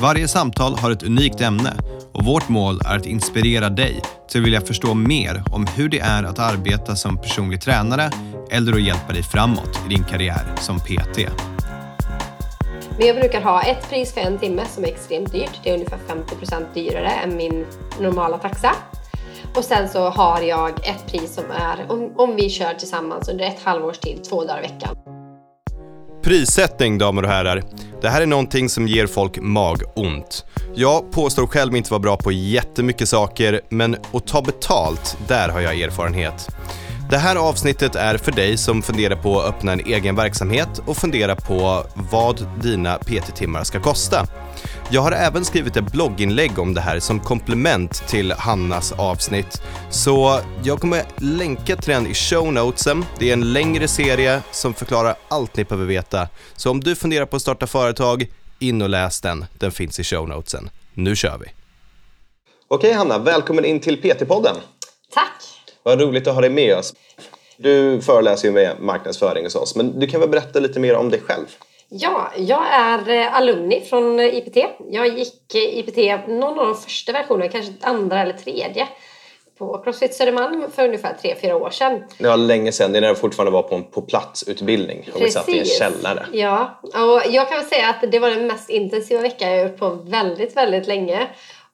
Varje samtal har ett unikt ämne och vårt mål är att inspirera dig till att vilja förstå mer om hur det är att arbeta som personlig tränare eller att hjälpa dig framåt i din karriär som PT. Men jag brukar ha ett pris för en timme som är extremt dyrt. Det är ungefär 50 procent dyrare än min normala taxa. Och sen så har jag ett pris som är, om, om vi kör tillsammans under ett halvårs tid, två dagar i veckan. Prissättning, damer och herrar. Det här är någonting som ger folk magont. Jag påstår själv inte vara bra på jättemycket saker, men att ta betalt, där har jag erfarenhet. Det här avsnittet är för dig som funderar på att öppna en egen verksamhet och funderar på vad dina PT-timmar ska kosta. Jag har även skrivit ett blogginlägg om det här som komplement till Hannas avsnitt. Så jag kommer länka till den i show notesen. Det är en längre serie som förklarar allt ni behöver veta. Så om du funderar på att starta företag, in och läs den. Den finns i show notesen. Nu kör vi! Okej Hanna, välkommen in till PT-podden. Tack! Vad roligt att ha dig med oss. Du föreläser ju med marknadsföring hos oss, men du kan väl berätta lite mer om dig själv? Ja, jag är eh, alumni från eh, IPT. Jag gick eh, IPT någon av de första versionerna, kanske andra eller tredje på Crossfit Södermalm för ungefär tre fyra år sedan. Det var länge sedan, det är när jag fortfarande var på en på platsutbildning och vi satt i en källare. Ja, och jag kan väl säga att det var den mest intensiva vecka jag gjort på väldigt, väldigt länge.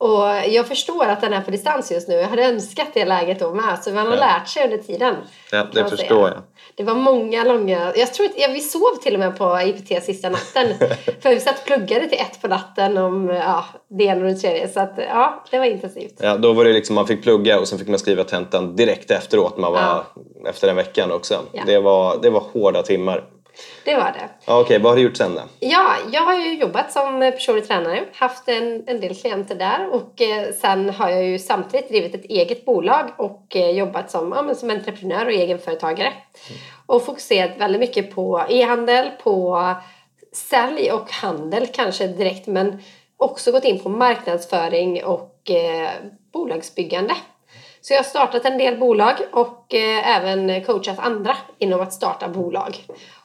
Och jag förstår att den är på distans just nu. Jag hade önskat det läget då med. Så man har ja. lärt sig under tiden. Ja, det förstår jag. Det var många långa... Jag tror att ja, vi sov till och med på IPT sista natten. för vi satt och pluggade till ett på natten om ja, det ena och det tredje. Så att, ja, det var intensivt. Ja, då var det liksom man fick plugga och sen fick man skriva tentan direkt efteråt. Man var, ja. Efter den veckan också. Det, var, det var hårda timmar. Det var det. Okej, okay. vad har du gjort sen då? Ja, jag har ju jobbat som personlig tränare, haft en, en del klienter där och eh, sen har jag ju samtidigt drivit ett eget bolag och eh, jobbat som, ja, men som entreprenör och egenföretagare. Mm. Och fokuserat väldigt mycket på e-handel, på sälj och handel kanske direkt men också gått in på marknadsföring och eh, bolagsbyggande. Så jag har startat en del bolag och eh, även coachat andra inom att starta bolag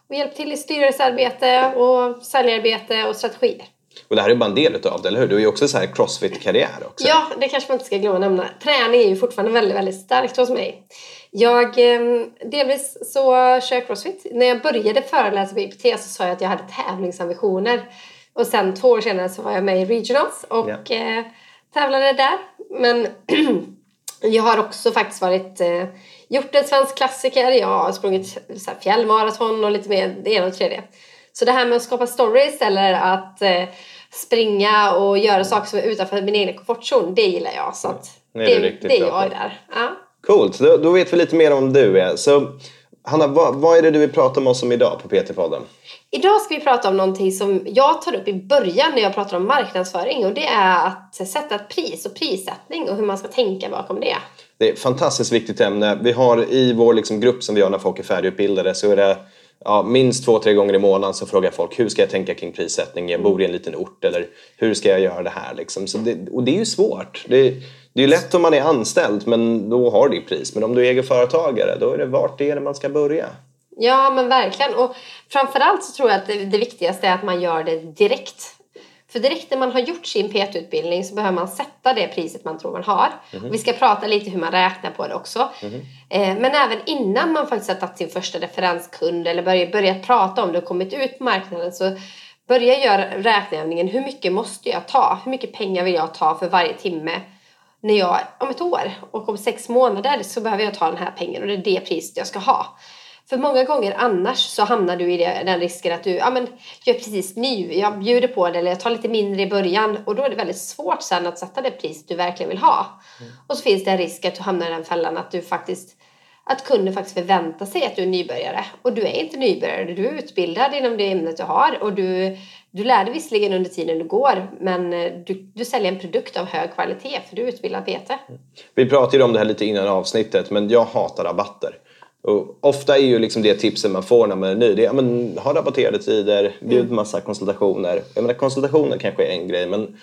och hjälpt till i styrelsearbete och säljarbete och strategier. Och det här är bara en del utav det, eller hur? Du är ju också så här crossfit-karriär också. Ja, det kanske man inte ska glömma att nämna. Träning är ju fortfarande väldigt, väldigt starkt hos mig. Jag, eh, delvis så kör jag crossfit. När jag började föreläsa på IPT så sa jag att jag hade tävlingsambitioner. Och sen två år senare så var jag med i Regionals och yeah. tävlade där. Men jag har också faktiskt varit eh, gjort en svensk klassiker, jag har sprungit så fjällmaraton och lite mer det ena och det tredje. Så det här med att skapa stories eller att eh, springa och göra saker som är utanför min egen komfortzon, det gillar jag. Så att det, är det, det är jag där. Ja. Coolt, då, då, vet vi lite mer om du är. Så Hanna, vad, vad är det du vill prata med oss om idag på PT-podden? Idag ska vi prata om någonting som jag tar upp i början när jag pratar om marknadsföring och det är att sätta ett pris och prissättning och hur man ska tänka bakom det. Det är ett fantastiskt viktigt ämne. Vi har i vår liksom grupp som vi har när folk är färdigutbildade så är det ja, minst två, tre gånger i månaden så frågar folk hur ska jag tänka kring prissättning? Jag bor i en liten ort eller hur ska jag göra det här? Liksom. Så det, och det är ju svårt. Det, det är ju lätt om man är anställd men då har du pris. Men om du är egen företagare då är det vart det är man ska börja. Ja men verkligen. Och framförallt så tror jag att det, det viktigaste är att man gör det direkt. För direkt när man har gjort sin PT-utbildning så behöver man sätta det priset man tror man har. Mm. vi ska prata lite hur man räknar på det också. Mm. Eh, men även innan man faktiskt har tagit sin första referenskund eller börjat, börjat prata om det och kommit ut på marknaden så börja göra räkneövningen. Hur mycket måste jag ta? Hur mycket pengar vill jag ta för varje timme? När jag, om ett år och om sex månader så behöver jag ta den här pengen och det är det priset jag ska ha. För många gånger annars så hamnar du i den risken att du ja, men, gör precis nu, jag bjuder på det eller jag tar lite mindre i början och då är det väldigt svårt sen att sätta det pris du verkligen vill ha. Mm. Och så finns det en risk att du hamnar i den fällan att du faktiskt att kunden faktiskt förväntar sig att du är nybörjare. Och du är inte nybörjare, du är utbildad inom det ämnet du har och du, du lär dig visserligen under tiden du går men eh, du, du säljer en produkt av hög kvalitet för du är utbildad PT. Vi pratade ju om det här lite innan avsnittet men jag hatar rabatter. Och ofta är ju liksom det tipset man får när man är ny, det är men, ha rabatterade tider, bjud mm. massa konsultationer. Jag menar konsultationer kanske är en grej men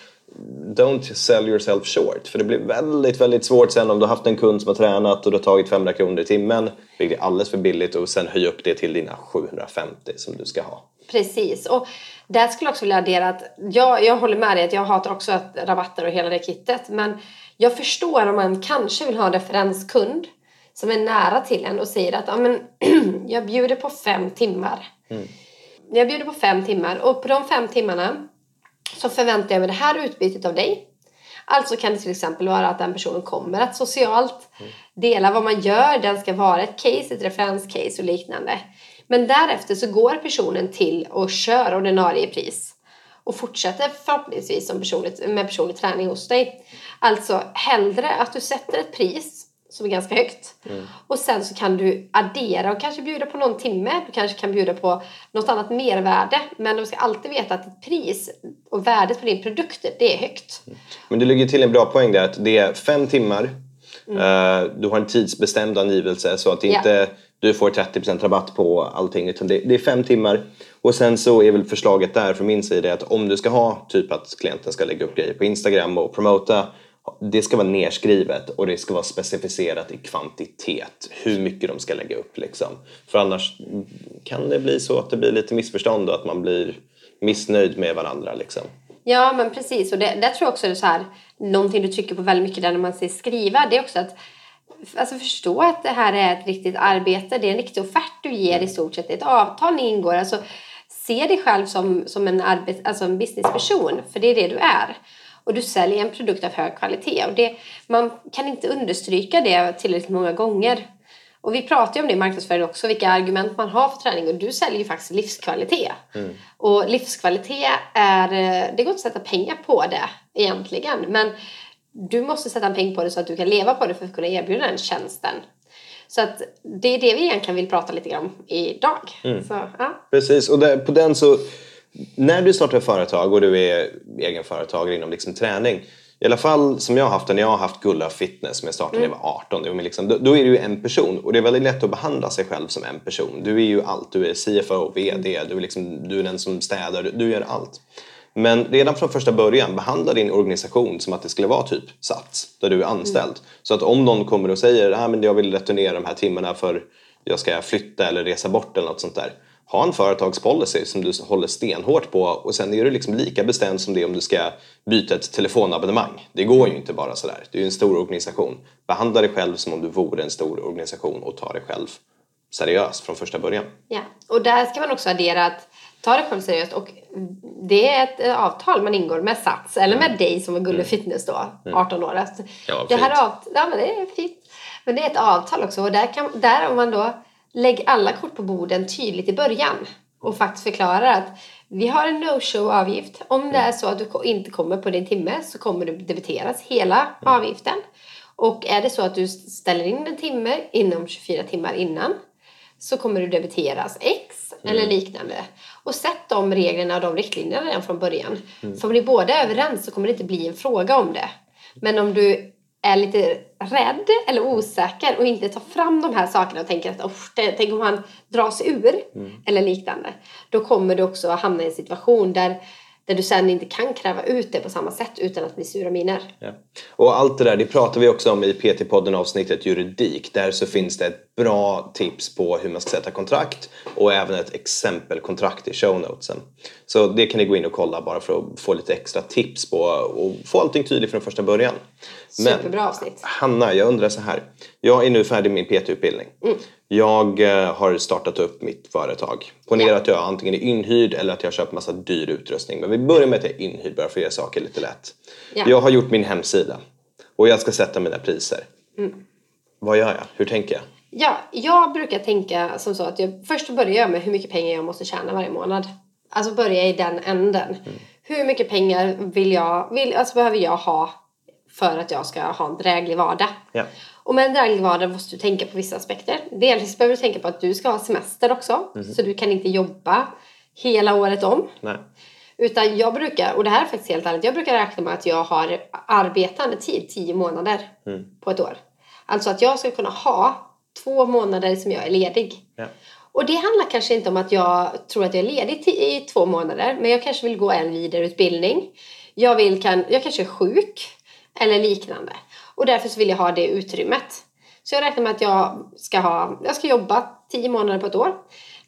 don't sell yourself short. För det blir väldigt, väldigt svårt sen om du har haft en kund som har tränat och du har tagit 500 kronor i timmen, vilket är alldeles för billigt och sen höja upp det till dina 750 som du ska ha. Precis. Och där skulle jag också vilja addera att jag, jag håller med dig att jag hatar också att rabatter och hela det kittet. Men jag förstår om man kanske vill ha en referenskund som är nära till en och säger att ja, men, jag bjuder på fem timmar. Mm. Jag bjuder på fem timmar och på de fem timmarna så förväntar jag mig det här utbytet av dig. Alltså kan det till exempel vara att den personen kommer att socialt mm. dela vad man gör. Den ska vara ett case, ett referenscase och liknande. Men därefter så går personen till och kör ordinarie pris och fortsätter förhoppningsvis som med personlig träning hos dig. Alltså hellre att du sätter ett pris som är ganska högt. Mm. Och sen så kan du addera och kanske bjuda på någon timme. Du kanske kan bjuda på något annat mervärde. Men du ska alltid veta att ditt pris och värdet på din produkt, det är högt. Mm. Men du lägger till en bra poäng där att det är fem timmar. Mm. Uh, du har en tidsbestämd angivelse så att inte yeah. du får 30% rabatt på allting utan det, det, är fem timmar. Och sen så är väl förslaget där från min sida att om du ska ha typ att klienten ska lägga upp grejer på Instagram och promota det ska vara nerskrivet och det ska vara specificerat i kvantitet hur mycket de ska lägga upp. Liksom. För annars kan det bli så att det blir lite missförstånd och att man blir missnöjd med varandra. Liksom. Ja men precis och det, där tror jag också är så här, någonting du trycker på väldigt mycket där när man säger skriva det är också att alltså förstå att det här är ett riktigt arbete, det är en riktig offert du ger i stort sett, det är ett avtal ni ingår. Alltså, se dig själv som, som en, arbets, alltså en businessperson, för det är det du är och du säljer en produkt av hög kvalitet. Och det, man kan inte understryka det tillräckligt många gånger. Och vi pratar ju om det i marknadsföring också, vilka argument man har för träning. Och du säljer ju faktiskt livskvalitet. Mm. Och livskvalitet är, det går inte att sätta pengar på det egentligen. Men du måste sätta en peng på det så att du kan leva på det för att kunna erbjuda den tjänsten. Så att det är det vi egentligen vill prata lite grann om idag. Mm. Så, ja. Precis, och där, på den så när du startar företag och du är egenföretagare inom liksom träning i alla fall som jag har haft det när jag har haft Gulla Fitness som jag startade när jag var 18. Det var liksom, då, då, är du ju en person och det är väldigt lätt att behandla sig själv som en person. Du är ju allt. Du är CFO, VD, du är, liksom, du är den som städar, du, du gör allt. Men redan från första början, behandla din organisation som att det skulle vara typ Sats, där du är anställd. Mm. Så att om någon kommer och säger att ah, jag vill returnera de här timmarna för jag ska flytta eller resa bort eller något sånt där ha en företagspolicy som du håller stenhårt på och sen är du liksom lika bestämd som det om du ska byta ett telefonabonnemang. Det går ju inte bara sådär. Det är en stor organisation. Behandla dig själv som om du vore en stor organisation och ta dig själv seriöst från första början. Ja, och där ska man också addera att ta dig själv seriöst och det är ett eh, avtal man ingår med Sats eller med mm. dig som är Gulle mm. Fitness då, 18 mm. år. Alltså, ja, det här avt- ja, men det är fint. Men det är ett avtal också och där, kan, där om man då lägg alla kort på borden tydligt i början och faktiskt förklara att vi har en no-show-avgift. Om det är så att du inte kommer på din timme så kommer du debiteras hela avgiften. Och är det så att du ställer in en timme inom 24 timmar innan så kommer du debiteras X mm. eller liknande. Och sätt de reglerna och de riktlinjerna redan från början. Mm. För om ni båda är överens så kommer det inte bli en fråga om det. Men om du är lite rädd eller osäker och inte tar fram de här sakerna och tänker att tänk om han drar sig ur mm. eller liknande. Då kommer du också hamna i en situation där där du sen inte kan kräva ut det på samma sätt utan att bli sura miner. Ja. Och allt det där det pratar vi också om i PT-podden avsnittet juridik. Där så finns det ett bra tips på hur man ska sätta kontrakt och även ett exempelkontrakt i show notesen. Så det kan ni gå in och kolla bara för att få lite extra tips på och få allting tydligt från första början. Superbra avsnitt. Hanna, jag undrar så här. Jag är nu färdig med min PT-utbildning. Mm. Jag eh, har startat upp mitt företag. Ponera ja. att jag antingen är inhyrd eller att jag har köpt massa dyr utrustning. Men vi börjar med att jag är inhyrd bara för att göra saker lite lätt. Ja. Jag har gjort min hemsida och jag ska sätta mina priser. Mm. Vad gör jag? Hur tänker jag? Ja, jag brukar tänka som så att jag först börjar jag med hur mycket pengar jag måste tjäna varje månad. Alltså börja i den änden. Mm. Hur mycket pengar vill jag, vill, alltså behöver jag ha för att jag ska ha en dräglig vardag? Ja. Och med en dräglig vardag måste du tänka på vissa aspekter. Dels behöver du tänka på att du ska ha semester också. Så du kan inte jobba hela året om. Nej. Utan jag brukar, och det här är faktiskt helt ärligt, jag brukar räkna med att jag har arbetande tid 10 månader på ett år. Alltså att jag ska kunna ha två månader som jag är ledig. Ja. Och det handlar kanske inte om att jag tror att jag är ledig i två månader. Men jag kanske vill gå en vidareutbildning. Jag, vill, kan, jag kanske är sjuk. Eller liknande. Och därför så vill jag ha det utrymmet. Så jag räknar med att jag ska, ha, jag ska jobba tio månader på ett år.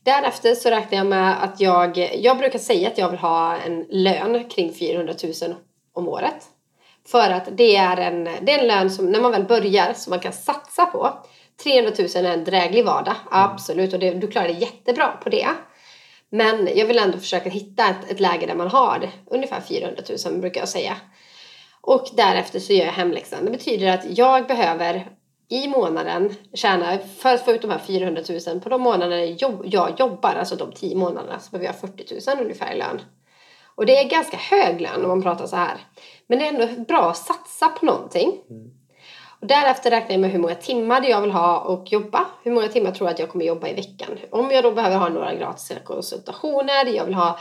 Därefter så räknar jag med att jag... Jag brukar säga att jag vill ha en lön kring 400 000 om året. För att det är en, det är en lön som när man väl börjar som man kan satsa på. 300 000 är en dräglig vardag, absolut. Och det, du klarar dig jättebra på det. Men jag vill ändå försöka hitta ett, ett läge där man har ungefär 400 000 brukar jag säga. Och därefter så gör jag hemläxan. Det betyder att jag behöver i månaden tjäna, för att få ut de här 400 000 på de månader jag, jobbar, alltså de 10 månaderna, så behöver jag 40 000 ungefär i lön. Och det är ganska hög lön om man pratar så här. Men det är ändå bra att satsa på någonting. Och därefter räknar jag med hur många timmar jag vill ha och jobba. Hur många timmar tror jag att jag kommer jobba i veckan. Om jag då behöver ha några gratis konsultationer, jag vill ha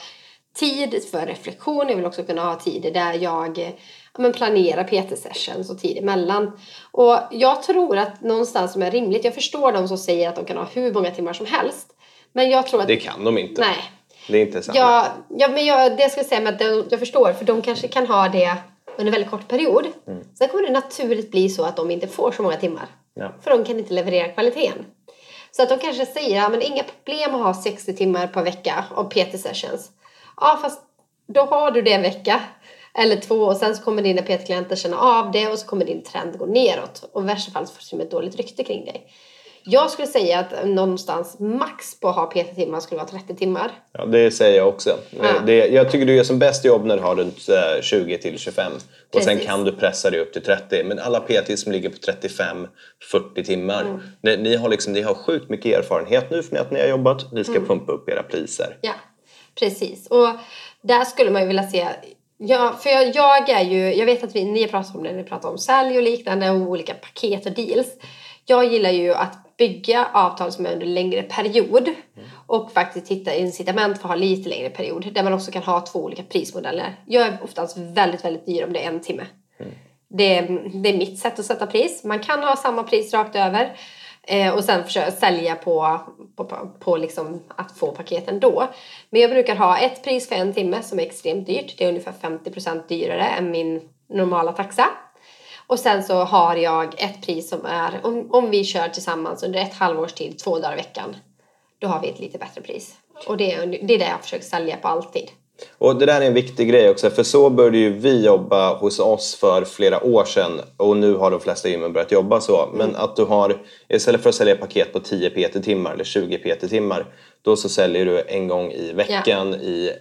tid för reflektion, jag vill också kunna ha tider där jag ja, men planerar PT-sessions och tid emellan. Och jag tror att någonstans som är rimligt, jag förstår de som säger att de kan ha hur många timmar som helst. Men jag tror att... Det kan de inte. Nej, Det är inte sant. Ja, ja men jag, det ska jag säga med att jag förstår, för de kanske kan ha det under en väldigt kort period. Sen kommer det naturligt bli så att de inte får så många timmar. Ja. För de kan inte leverera kvaliteten. Så att de kanske säger, ja men inga problem att ha 60 timmar per vecka av PT-sessions. Ja, fast då har du det en vecka eller två och sen så kommer dina PT-klienter känna av det och så kommer din trend gå neråt. Och i värsta fall så får du ett dåligt rykte kring dig. Jag skulle säga att någonstans max på att ha PT-timmar skulle vara 30 timmar. Ja, det säger jag också. Ja. Det, jag tycker du gör som bäst jobb när du har runt eh, 20 till 25. Och sen kan du pressa dig upp till 30. Men alla PT som ligger på 35-40 timmar. Mm. Ni, ni, har liksom, ni har sjukt mycket erfarenhet nu för att ni har jobbat. Ni ska Mm. pumpa upp era priser. Ja, precis. Och där skulle man ju vilja se Ja, för jag, jag är ju, jag vet att vi, ni har pratat om det, ni pratar om sälj och liknande och olika paket och deals. Jag gillar ju att bygga avtal som är under längre period och faktiskt hitta incitament för att ha lite längre period där man också kan ha två olika prismodeller. Jag är oftast väldigt, väldigt dyr om det är en timme. Det, är- det är mitt sätt att sätta pris. Man kan ha samma pris rakt över eh, och sen försöka sälja på, på, på, på liksom att få paketen då. Men jag brukar ha ett pris för en timme som är extremt dyrt. Det är ungefär 50% dyrare än min normala taxa. Och sen så har jag ett pris som är, om, om vi kör tillsammans under ett halvårs tid, två dagar i veckan, då har vi ett lite bättre pris. Och det är, det är det jag försöker sälja på alltid. Och det där är en viktig grej också, för så började ju vi jobba hos oss för flera år sedan och nu har de flesta gymmen börjat jobba så. Men att du har, istället för att sälja paket på 10 PT-timmar eller 20 PT-timmar, då så säljer du en gång i veckan i,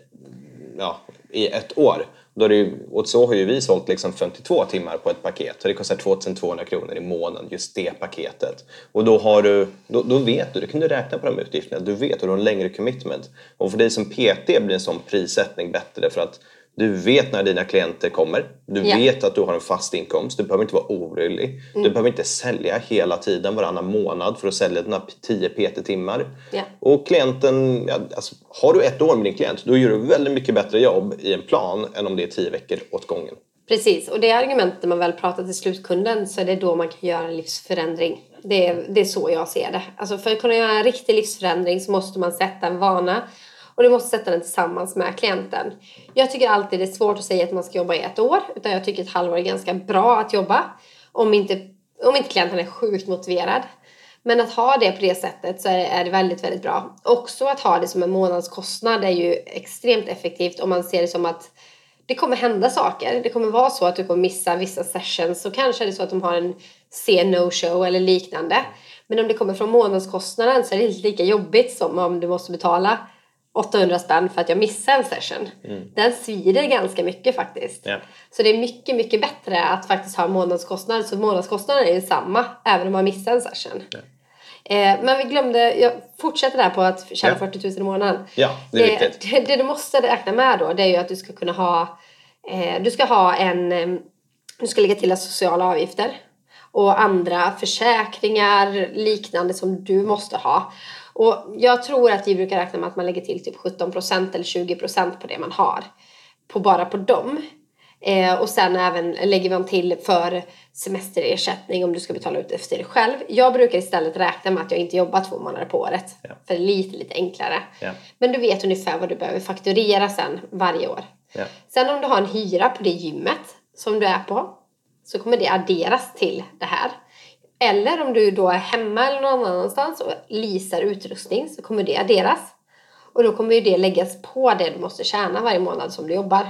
ja, i ett år. Då är det ju, och så har ju vi sålt liksom 52 timmar på ett paket. Så det kostar 2200 kronor i månaden, just det paketet. Och då, har du, då, då vet du, du kan du räkna på de utgifterna. Du vet och du har en längre commitment. Och för dig som PT blir en sån prissättning bättre för att du vet när dina klienter kommer. Du Ja. vet att du har en fast inkomst. Du behöver inte vara orolig. Du behöver inte sälja hela tiden, varannan månad för att sälja dina 10 PT-timmar. Ja. Och klienten, ja, alltså, har du ett år med din klient, då gör du väldigt mycket bättre jobb i en plan än om det är 10 veckor åt gången. Precis, och det argumentet när man väl pratar till slutkunden så är det då man kan göra en livsförändring. Det är, det är så jag ser det. Alltså för att kunna göra en riktig livsförändring så måste man sätta en vana och du måste sätta den tillsammans med klienten. Jag tycker alltid det är svårt att säga att man ska jobba i ett år utan jag tycker ett halvår är ganska bra att jobba om inte, om inte klienten är sjukt motiverad. Men att ha det på det sättet så är är det väldigt, väldigt bra. Också att ha det som en månadskostnad är ju extremt effektivt om man ser det som att det kommer hända saker. Det kommer vara så att du kommer missa vissa sessions. Så kanske är det så att de har en se-no show eller liknande. Men om det kommer från månadskostnaden så är det inte lika jobbigt som om du måste betala 800 spänn för att jag missade en session. Den svider ganska mycket faktiskt. Ja. Så det är mycket, mycket bättre att faktiskt ha månadskostnad. Så månadskostnaden är ju samma även om man missar en session. Eh, men vi glömde, jag fortsätter där på att tjäna Ja. 40 000 i månaden. Ja, det är viktigt. Det, det du måste räkna med då, det är ju att du ska kunna ha, eh, du ska ha en, eh, du ska lägga till sociala avgifter. och andra försäkringar, liknande som du måste ha. Och jag tror att vi brukar räkna med att man lägger till typ 17% eller 20% på det man har. På bara på dem. Eh, och sen även lägger man till för semesterersättning om du ska betala ut efter dig själv. Jag brukar istället räkna med att jag inte jobbar två månader på året. Ja. För det är lite, lite enklare. Ja. Men du vet ungefär vad du behöver fakturera sen varje år. Ja. Sen om du har en hyra på det gymmet som du är på så kommer det adderas till det här. Eller om du då är hemma eller någon annanstans och leasar utrustning så kommer det adderas. Och då kommer ju det läggas på det du måste tjäna varje månad som du jobbar.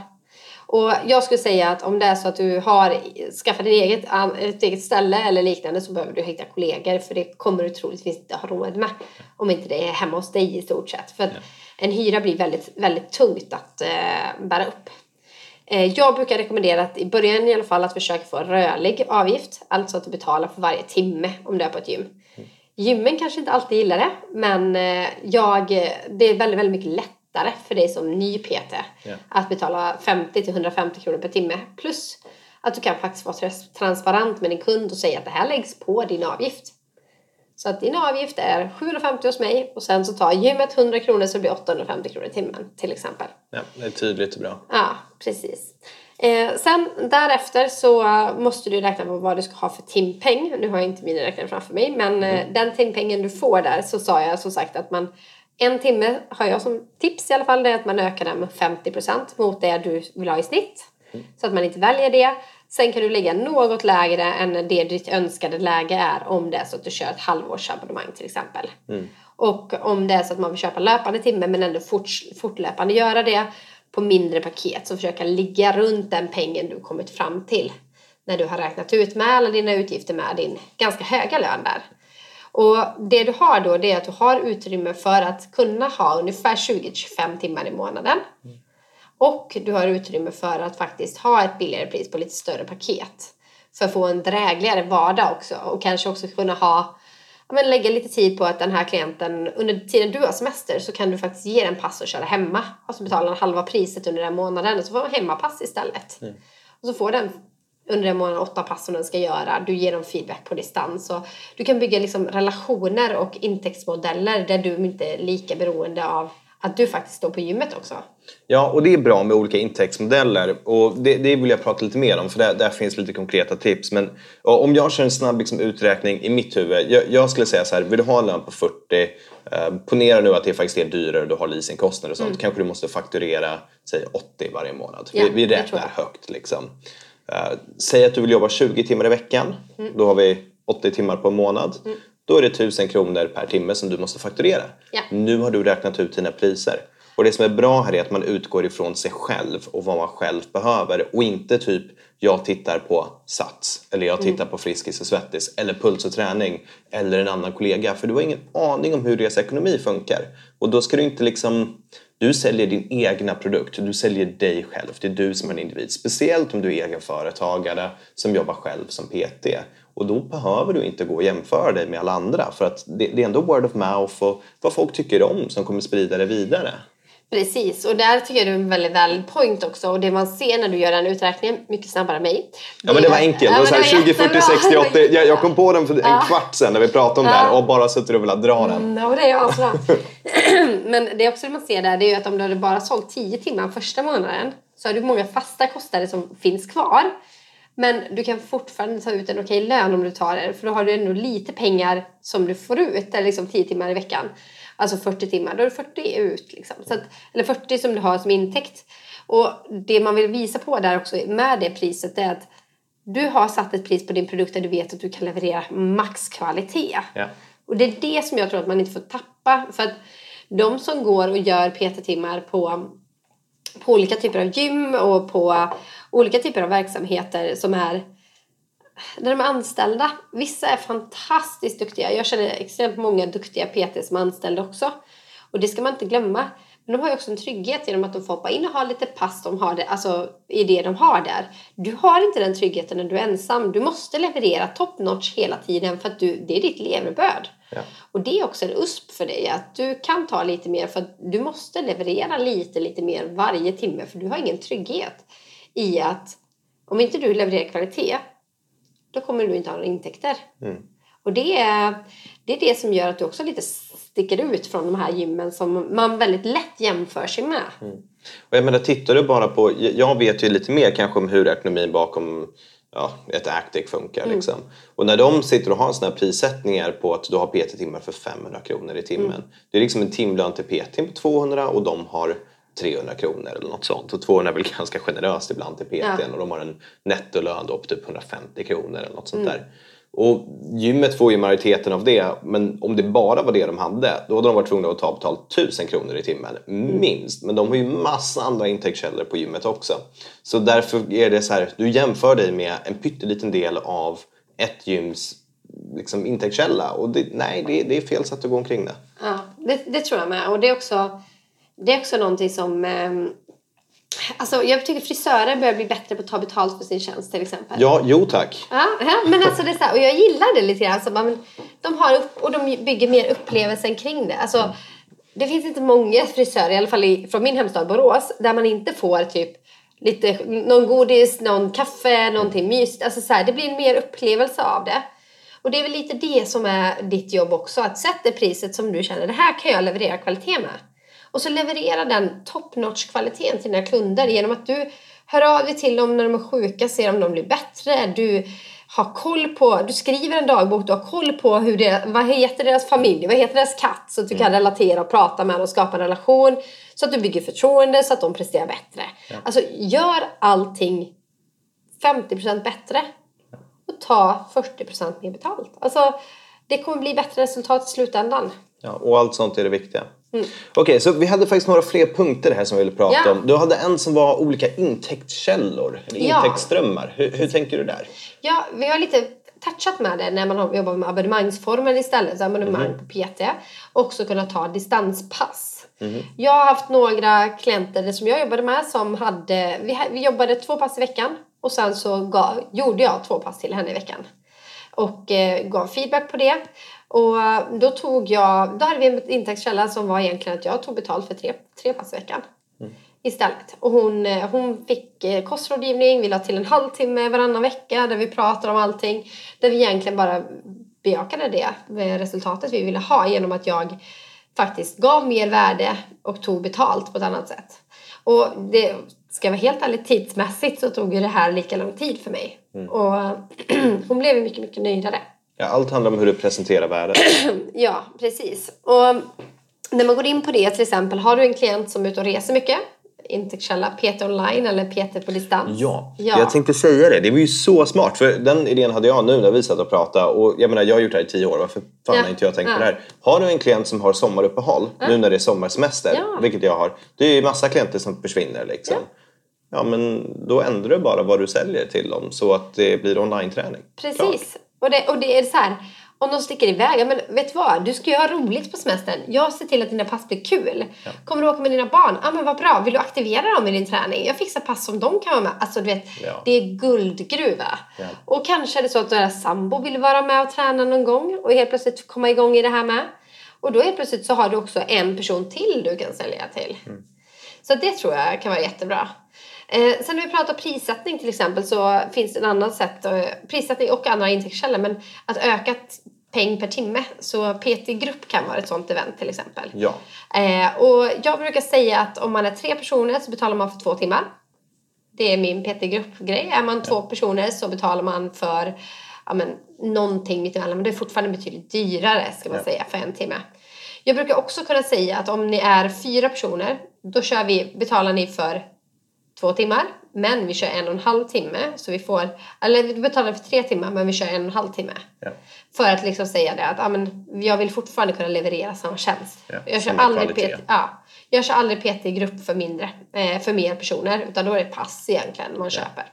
Och jag skulle säga att om det är så att du har skaffat ett eget, ett eget ställe eller liknande så behöver du hitta kollegor för det kommer du troligtvis inte ha råd med. Om inte det är hemma hos dig i stort sett. För att en hyra blir väldigt, väldigt tungt att eh, bära upp. Eh, jag brukar rekommendera att i början i alla fall att försöka få en rörlig avgift. Alltså att du betalar för varje timme om du är på ett gym. Gymmen kanske inte alltid gillar det men eh, jag, det är väldigt, väldigt mycket lättare för dig som ny PT Ja. att betala 50 till 150 kronor per timme. Plus att du kan faktiskt vara trans- transparent med din kund och säga att det här läggs på din avgift. Så att din avgift är 750 hos mig och sen så tar gymmet 100 kronor så det blir 850 kronor i timmen till exempel. Ja, det är tydligt och bra. Ja, precis. Eh, sen därefter så måste du räkna på vad du ska ha för timpeng. Nu har jag inte mina räknare framför mig men eh, den timpengen du får där så sa jag som sagt att man en timme har jag som tips i alla fall det är att man ökar den med 50% mot det du vill ha i snitt. Så att man inte väljer det. Sen kan du lägga något lägre än det ditt önskade läge är om det är så att du kör ett halvårsabonnemang till exempel. Och om det är så att man vill köpa löpande timme men ändå fort, fortlöpande göra det på mindre paket så försöka ligga runt den pengen du kommit fram till när du har räknat ut med alla dina utgifter med din ganska höga lön där. Och det du har då det är att du har utrymme för att kunna ha ungefär 20-25 timmar i månaden. Och du har utrymme för att faktiskt ha ett billigare pris på lite större paket. För att få en drägligare vardag också och kanske också kunna ha men lägga lite tid på att den här klienten under tiden du har semester så kan du faktiskt ge den pass och köra hemma. Alltså betala en halva priset under den månaden och så får man hemmapass istället. Och så får den under den månaden åtta pass som den ska göra. Du ger dem feedback på distans. Och du kan bygga liksom relationer och intäktsmodeller där du inte är lika beroende av att du faktiskt står på gymmet också. Ja, och det är bra med olika intäktsmodeller och det, det vill jag prata lite mer om för där, där finns lite konkreta tips. Men om jag kör en snabb liksom, uträkning i mitt huvud. Jag, jag skulle säga så här, vill du ha en lön på 40, eh, ponera nu att det faktiskt är dyrare och du har leasingkostnader och sånt. Kanske du måste fakturera, säg 80 varje månad. Mm. Ja, vi, vi räknar högt liksom. Eh, säg att du vill jobba 20 timmar i veckan. Mm. Då har vi 80 timmar på en månad. Då är det 1000 kronor per timme som du måste fakturera. Ja. Nu har du räknat ut dina priser. Och det som är bra här är att man utgår ifrån sig själv och vad man själv behöver och inte typ jag tittar på Sats eller jag tittar på Friskis och Svettis eller Puls och träning eller en annan kollega för du har ingen aning om hur deras ekonomi funkar. Och då ska du inte liksom du säljer din egna produkt, du säljer dig själv, det är du som är en individ. Speciellt om du är egenföretagare som jobbar själv som PT. Och då behöver du inte gå och jämföra dig med alla andra för att det, det är ändå word of mouth och vad folk tycker om som kommer sprida det vidare. Precis, och där tycker jag du är en väldigt valid point också. Och det man ser när du gör den uträkningen mycket snabbare än mig. Ja men det var enkelt. det var så här 20, 40, 60, 80. Jag, jag kom på den för en Ja. kvart sedan när vi pratade om det här och bara suttit och velat dra den. Mm, Ja, det är asbra. Men det är också det man ser där, det är ju att om du hade bara sålt 10 timmar första månaden så har du många fasta kostnader som finns kvar. Men du kan fortfarande ta ut en okej lön om du tar det. För då har du ändå lite pengar som du får ut. Eller liksom 10 timmar i veckan. Alltså 40 timmar. Då är det 40 ut. Liksom. Så att, eller 40 som du har som intäkt. Och det man vill visa på där också med det priset är att du har satt ett pris på din produkt där du vet att du kan leverera maxkvalitet. Ja. Och det är det som jag tror att man inte får tappa. För att de som går och gör PT-timmar på, på olika typer av gym och på olika typer av verksamheter som är där de är anställda. Vissa är fantastiskt duktiga. Jag känner extremt många duktiga PT som är anställda också. Och det ska man inte glömma. Men de har ju också en trygghet genom att de får hoppa in och ha lite pass de har det, alltså, i det de har där. Du har inte den tryggheten när du är ensam. Du måste leverera top notch hela tiden för att du, det är ditt levebröd. Ja. Och det är också en USP för dig att du kan ta lite mer för att du måste leverera lite, lite mer varje timme för du har ingen trygghet i att om inte du levererar kvalitet då kommer du inte ha några intäkter. Och det är, det är det som gör att du också lite sticker ut från de här gymmen som man väldigt lätt jämför sig med. Och jag menar, tittar du bara på... Jag vet ju lite mer kanske om hur ekonomin bakom ja, ett Actic funkar. Liksom. Och när de sitter och har såna här prissättningar på att du har PT-timmar för 500 kronor i timmen. Det är liksom en timlön till PT på 200 och de har 300 kronor eller något sånt. Och 200 är väl ganska generöst ibland till PT Ja. och de har en nettolön då på typ 150 kronor eller något sånt där. Och gymmet får ju majoriteten av det, men om det bara var det de hade, då hade de varit tvungna att ta betalt 1000 kronor i timmen, minst. Men de har ju massa andra intäktskällor på gymmet också. Så därför är det så här, du jämför dig med en pytteliten del av ett gyms liksom, intäktskälla. Och det, nej, det, det är fel sätt att gå omkring det. Ja, det, det tror jag med. Och det är också, det är också någonting som... alltså jag tycker frisörer börjar bli bättre på att ta betalt för sin tjänst till exempel. Ja, jo tack. Ja, men alltså det är så här, och jag gillar det lite grann. Så man, de har upp, och de bygger mer upplevelsen kring det. Alltså, det finns inte många frisörer, i alla fall i, från min hemstad Borås, där man inte får typ lite, någon godis, någon kaffe, någonting mysigt. Alltså så här, det blir en mer upplevelse av det. Och det är väl lite det som är ditt jobb också. Att sätta priset som du känner, det här kan jag leverera kvalitet med. Och så leverera den top notch kvaliteten till dina kunder genom att du hör av dig till dem när de är sjuka, ser om de blir bättre. Du har koll på, du skriver en dagbok, du har koll på hur det, vad heter deras familj, vad heter deras katt så att du kan relatera och prata med dem och skapa en relation. Så att du bygger förtroende så att de presterar bättre. Alltså gör allting 50% bättre och ta 40% mer betalt. Alltså det kommer bli bättre resultat i slutändan. Ja, och allt sånt är det viktiga. Okej, så vi hade faktiskt några fler punkter här som vi ville prata Ja. om. Du hade en som var olika intäktskällor, eller Ja. intäktsströmmar. Hur, hur tänker du där? Ja, vi har lite touchat med det när man har jobbat med abonnemangsformen istället. Så abonnemang på PT. Också kunna ta distanspass. Jag har haft några klienter som jag jobbade med som hade, vi, vi jobbade två pass i veckan. Och sen så gav, gjorde jag två pass till henne i veckan. Och eh, gav feedback på det. Och eh, då tog jag, då hade vi en intäktskälla som var egentligen att jag tog betalt för tre, tre pass i veckan istället. Och hon, eh, hon fick eh, kostrådgivning, vi la till en halvtimme varannan vecka där vi pratade om allting. Där vi egentligen bara bejakade det med resultatet vi ville ha genom att jag faktiskt gav mer värde och tog betalt på ett annat sätt. Och det ska jag vara helt ärlig, tidsmässigt så tog ju det här lika lång tid för mig. Och hon blev mycket, mycket nöjdare. Ja, allt handlar om hur du presenterar värdet. Ja, precis. Och när man går in på det till exempel, har du en klient som är ute och reser mycket, intäktskälla PT online eller PT på distans. Ja, ja. jag tänkte säga det. Det var ju så smart. För den idén hade jag nu när vi satt och pratade. Och jag menar, jag har gjort det här i tio år. Varför fan Ja. har inte jag tänkt på Ja. det här? Har du en klient som har sommaruppehåll nu när det är sommarsemester, Ja. vilket jag har. Det är ju massa klienter som försvinner liksom. Ja. men då ändrar du bara vad du säljer till dem så att det blir online-träning. Precis. Och det, och det är så här, om de sticker iväg, ja, men vet du vad? Du ska ju ha roligt på semestern. Jag ser till att dina pass blir kul. Kommer du åka med dina barn? Ja men vad bra. Vill du aktivera dem i din träning? Jag fixar pass som de kan vara med. Alltså du vet, Ja. det är guldgruva. Ja. Och kanske är det så att deras sambo vill vara med och träna någon gång och helt plötsligt komma igång i det här med. Och då helt plötsligt så har du också en person till du kan sälja till. Så det tror jag kan vara jättebra. Eh, sen när vi pratar prissättning till exempel så finns det ett annat sätt. Eh, prissättning och andra intäktskällor. Men att öka peng per timme. Så PT-grupp kan vara ett sånt event till exempel. Ja. Eh, och jag brukar säga att om man är tre personer så betalar man för två timmar. Det är min PT-gruppgrej. Är man två personer så betalar man för ja, men, någonting mittemellan. Men det är fortfarande betydligt dyrare ska man Ja. säga för en timme. Jag brukar också kunna säga att om ni är fyra personer då kör vi, betalar ni för två timmar. Men vi kör en och en halv timme. Så vi får, eller vi betalar för tre timmar men vi kör en och en halv timme. Ja. För att liksom säga det att ja, men jag vill fortfarande kunna leverera samma tjänst. Ja, jag, kör aldrig. PT, ja, jag kör aldrig PT i grupp för mindre, eh, för mer personer. Utan då är det pass egentligen man köper.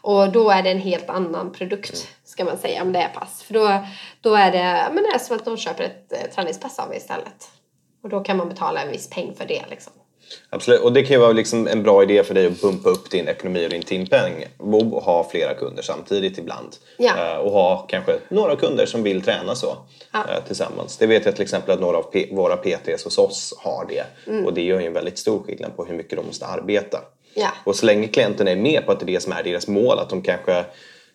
Och då är det en helt annan produkt Mm. ska man säga om det är pass. För då, då är det, men det är som att de köper ett eh, träningspass av mig istället. Och då kan man betala en viss peng för det liksom. Absolut, och det kan ju vara liksom en bra idé för dig att bumpa upp din ekonomi och din timpenning och ha flera kunder samtidigt ibland. Ja. Eh, och ha kanske några kunder som vill träna så Ja. eh, tillsammans. Det vet jag till exempel att några av våra PTs hos oss har det. Mm. Och det gör ju en väldigt stor skillnad på hur mycket de måste arbeta. Ja. Och så länge klienten är med på att det är det som är deras mål, att de kanske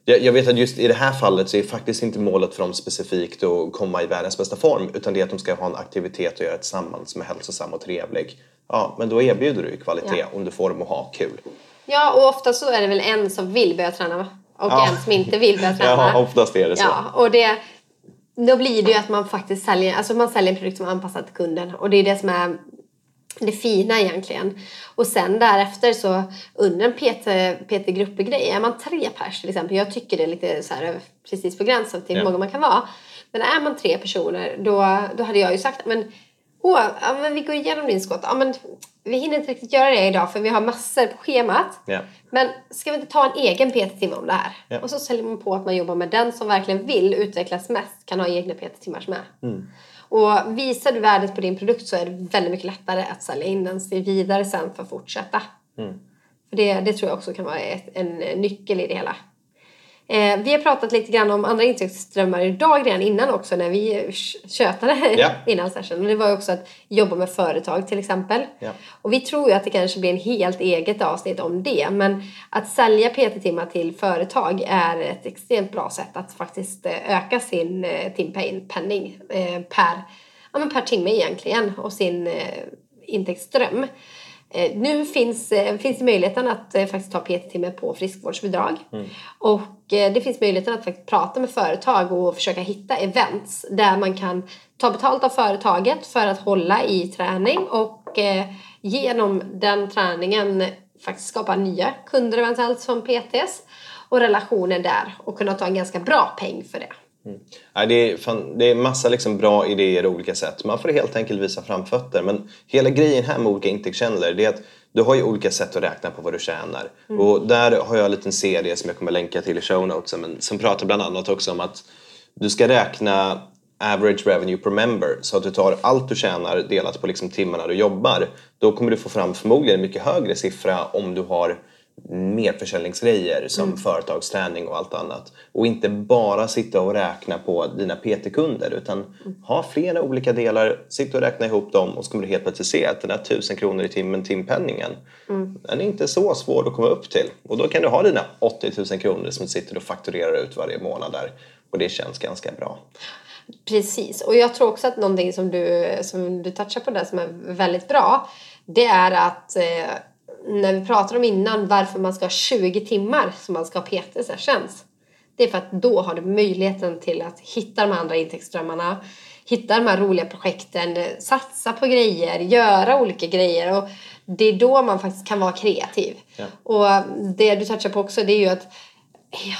Jag, jag vet att just i det här fallet så är faktiskt inte målet för dem specifikt att komma i världens bästa form utan det är att de ska ha en aktivitet och göra tillsammans som är hälsosam och trevlig. Ja, men då erbjuder du kvalitet Ja. om du får dem att ha kul. Ja, och ofta så är det väl en som vill börja träna och Ja. en som inte vill börja träna. Ja, oftast är det så. Ja, och det, då blir det ju att man faktiskt säljer, alltså man säljer en produkt som är anpassad till kunden. Och det är det som är det fina egentligen. Och sen därefter så under en PT, PT-gruppgrej, är man tre pers till exempel, jag tycker det är lite så här precis på gränsen till hur Ja. många man kan vara. Men är man tre personer då, då hade jag ju sagt men Åh, ja, men vi går igenom din skott. Ja, men vi hinner inte riktigt göra det idag för vi har massor på schemat. Ja. Men ska vi inte ta en egen PT-timme om det här? Ja. Och så säljer man på att man jobbar med den som verkligen vill utvecklas mest kan ha egna PT-timmar med. Mm. Och visar du värdet på din produkt så är det väldigt mycket lättare att sälja in den vidare sen för att fortsätta. Mm. För det, det tror jag också kan vara ett, en nyckel i det hela. Eh, vi har pratat lite grann om andra intäktsströmmar idag redan innan också när vi tjötade Ja. innan session. Och det var ju också att jobba med företag till exempel. Ja. Och vi tror ju att det kanske blir en helt eget avsnitt om det. Men att sälja PT-timmar till företag är ett extremt bra sätt att faktiskt eh, öka sin eh, timpenning eh, per, ja, men per timme egentligen och sin eh, intäktsström. Eh, Nu finns, eh, finns det möjligheten att eh, faktiskt ta PT-timme på friskvårdsbidrag. Och eh, det finns möjligheten att faktiskt prata med företag och försöka hitta events där man kan ta betalt av företaget för att hålla i träning och genom den träningen faktiskt skapa nya kunder eventuellt som PTs och relationer där och kunna ta en ganska bra peng för det. Nej, det, är fan, det är massa liksom bra idéer och olika sätt. Man får helt enkelt visa framfötter. Men hela grejen här med olika intäktskällor det är att du har ju olika sätt att räkna på vad du tjänar. Och där har jag en liten serie som jag kommer länka till i show notesen men som pratar bland annat också om att du ska räkna average revenue per member. Så att du tar allt du tjänar delat på liksom timmarna du jobbar. Då kommer du få fram förmodligen en mycket högre siffra om du har mer försäljningsgrejer som företagsträning och allt annat. Och inte bara sitta och räkna på dina PT-kunder utan ha flera olika delar, sitta och räkna ihop dem och så kommer du helt plötsligt se att den här 1000 kronor i timmen, timpenningen, den är inte så svår att komma upp till. Och då kan du ha dina 80 000 kronor som du sitter och fakturerar ut varje månad där. Och det känns ganska bra. Precis, och jag tror också att någonting som du, som du touchar på där som är väldigt bra det är att eh, när vi pratade om innan varför man ska ha 20 timmar som man ska ha PT-sessions det är för att då har du möjligheten till att hitta de andra intäktsströmmarna hitta de här roliga projekten, satsa på grejer, göra olika grejer och det är då man faktiskt kan vara kreativ. Ja. Och det du touchar på också det är ju att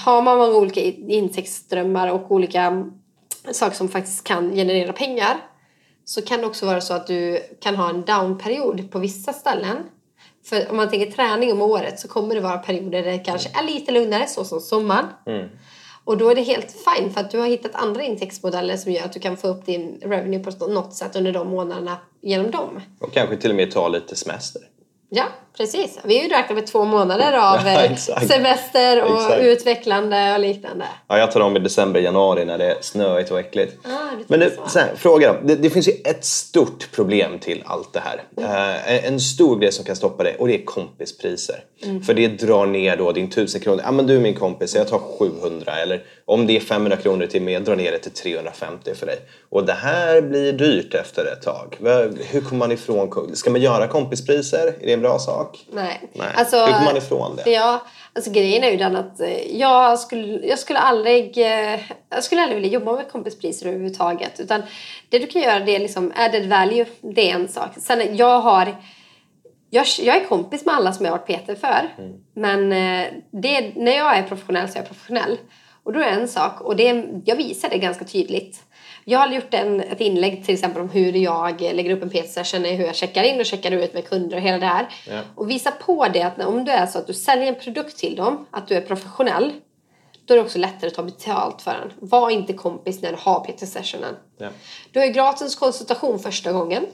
har man många olika intäktsströmmar och olika saker som faktiskt kan generera pengar så kan det också vara så att du kan ha en downperiod på vissa ställen. För om man tänker träning om året så kommer det vara perioder där det kanske är lite lugnare, så som sommaren. Och då är det helt fine för att du har hittat andra intäktsmodeller som gör att du kan få upp din revenue på något sätt under de månaderna genom dem. Och kanske till och med ta lite semester. Ja, precis. Vi har ju räknat med två månader av Ja, eh, semester och Exakt. utvecklande och liknande. Ja, jag tar dem i december, januari när det är snöigt och äckligt. Ah, du Men tänker så. här, fråga då. Det, det finns ju ett stort problem till allt det här. Eh, en- en stor grej som kan stoppa det och det är kompispriser. För det drar ner då din 1000 kronor. Ja men du är min kompis, jag tar 700. Eller om det är 500 kronor till mig, drar ner det till 350 för dig. Och det här blir dyrt efter ett tag. Hur kommer man ifrån? Ska man göra kompispriser? Är det en bra sak? Nej. Nej. Alltså, Hur kommer man ifrån det? Ja, alltså grejen är ju den att eh, jag skulle, jag skulle aldrig eh, jag skulle aldrig vilja jobba med kompispriser överhuvudtaget. Utan det du kan göra det är liksom added value, det är en sak. Sen jag har jag, jag är kompis med alla som jag har varit PT för. Mm. Men eh, det, när jag är professionell så är jag professionell. Och då är det en sak och det, jag visar det ganska tydligt. Jag har gjort en, ett inlägg till exempel om hur jag lägger upp en PT-session, hur jag checkar in och checkar ut med kunder och hela det här. Ja. Och visa på det att om du är så att du säljer en produkt till dem, att du är professionell, då är det också lättare att ta betalt för den. Var inte kompis när du har PT-sessionen. Ja. Du har ju gratis konsultation första gången,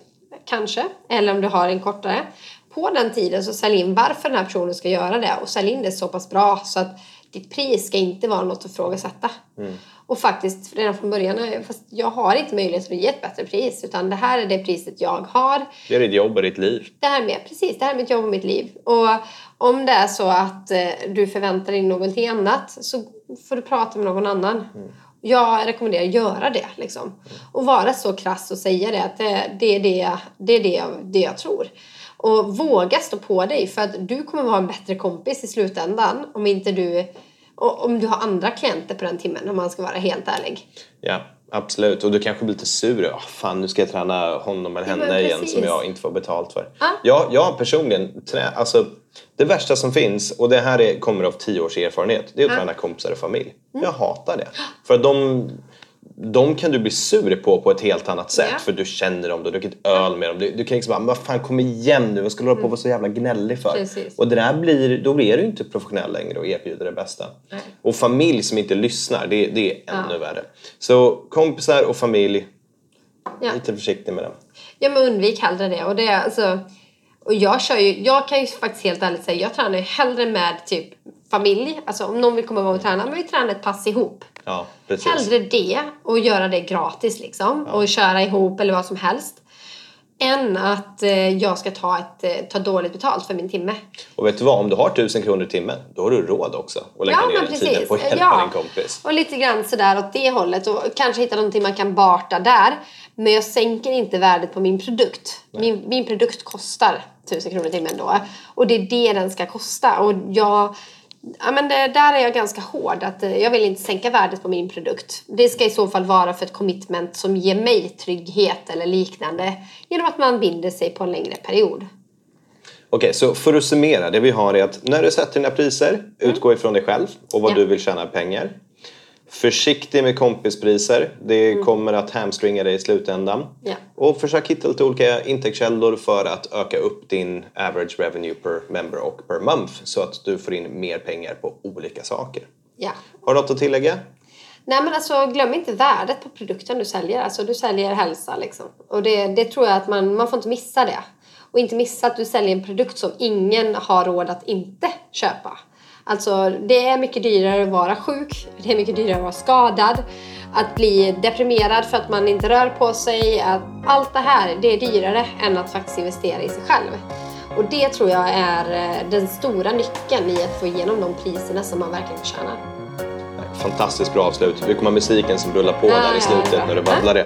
kanske. Eller om du har en kortare. På den tiden så sälj in varför den här personen ska göra det och sälj in det så pass bra så att ditt pris ska inte vara något att ifrågasätta. Och faktiskt redan från början, fast jag har inte möjlighet att ge ett bättre pris utan det här är det priset jag har. Det är ditt jobb och ditt liv. Det här med, precis, det här är mitt jobb och mitt liv. Och om det är så att eh, du förväntar dig någonting annat så får du prata med någon annan. Mm. Jag rekommenderar att göra det. Liksom. Och vara så krass och säga det att det, det är, det, det, är det, jag, det jag tror. Och våga stå på dig för att du kommer vara en bättre kompis i slutändan om inte du om du har andra klienter på den timmen om man ska vara helt ärlig. Ja, absolut. Och du kanske blir lite sur. Oh, fan, nu ska jag träna honom eller henne ja, igen som jag inte får betalt för. Ah. Jag, jag personligen, trä, alltså, det värsta som finns, och det här är, kommer av tio års erfarenhet, det är att ah. träna kompisar och familj. Mm. Jag hatar det. För de de kan du bli sur på på ett helt annat sätt yeah. för du känner dem, du har druckit öl med dem. Du, du kan liksom bara, vad fan kom igen nu, vad ska du hålla på och vara så jävla gnällig för? Precis. Och det där blir, då blir du inte professionell längre och erbjuder det bästa. Nej. Och familj som inte lyssnar, det, det är ännu ja. värre. Så kompisar och familj, ja. lite försiktig med dem. Ja men undvik hellre det. Och det är alltså, och jag kör ju, jag kan ju faktiskt helt ärligt säga, jag tränar ju hellre med typ familj. Alltså om någon vill komma och träna, men vi tränar ett pass ihop. Ja, precis. Hellre det och göra det gratis liksom. Ja. Och köra ihop eller vad som helst. Än att eh, jag ska ta, ett, eh, ta dåligt betalt för min timme. Och vet du vad, om du har tusen kronor i timmen, då har du råd också att lägga ja, ner tiden på att hjälpa ja. din kompis. Och lite grann sådär åt det hållet och kanske hitta någonting man kan barta där. Men jag sänker inte värdet på min produkt. Min, min produkt kostar tusen kronor i timmen då. Och det är det den ska kosta. Och jag Ja, men det, där är jag ganska hård. Att eh, jag vill inte sänka värdet på min produkt. Det ska i så fall vara för ett commitment som ger mig trygghet eller liknande. Genom att man binder sig på en längre period. Okej, så för att summera. Det vi har är att när du sätter dina priser, mm. utgå ifrån dig själv och vad ja. du vill tjäna pengar. Försiktig med kompispriser. Det mm. kommer att hamstringa dig i slutändan. Ja. Och försök hitta lite olika intäktskällor för att öka upp din average revenue per member och per month så att du får in mer pengar på olika saker. Ja. Har du något att tillägga? Nej men alltså glöm inte värdet på produkten du säljer. Alltså du säljer hälsa liksom. Och det, det tror jag att man, man får inte missa det. Och inte missa att du säljer en produkt som ingen har råd att inte köpa. Alltså det är mycket dyrare att vara sjuk, det är mycket dyrare att vara skadad, att bli deprimerad för att man inte rör på sig. Att allt det här, det är dyrare än att faktiskt investera i sig själv. Och det tror jag är eh, den stora nyckeln i att få igenom de priserna som man verkligen förtjänar. Fantastiskt bra avslut. Vi kommer ha musiken som rullar på ah, där i slutet ja, när du babblar det.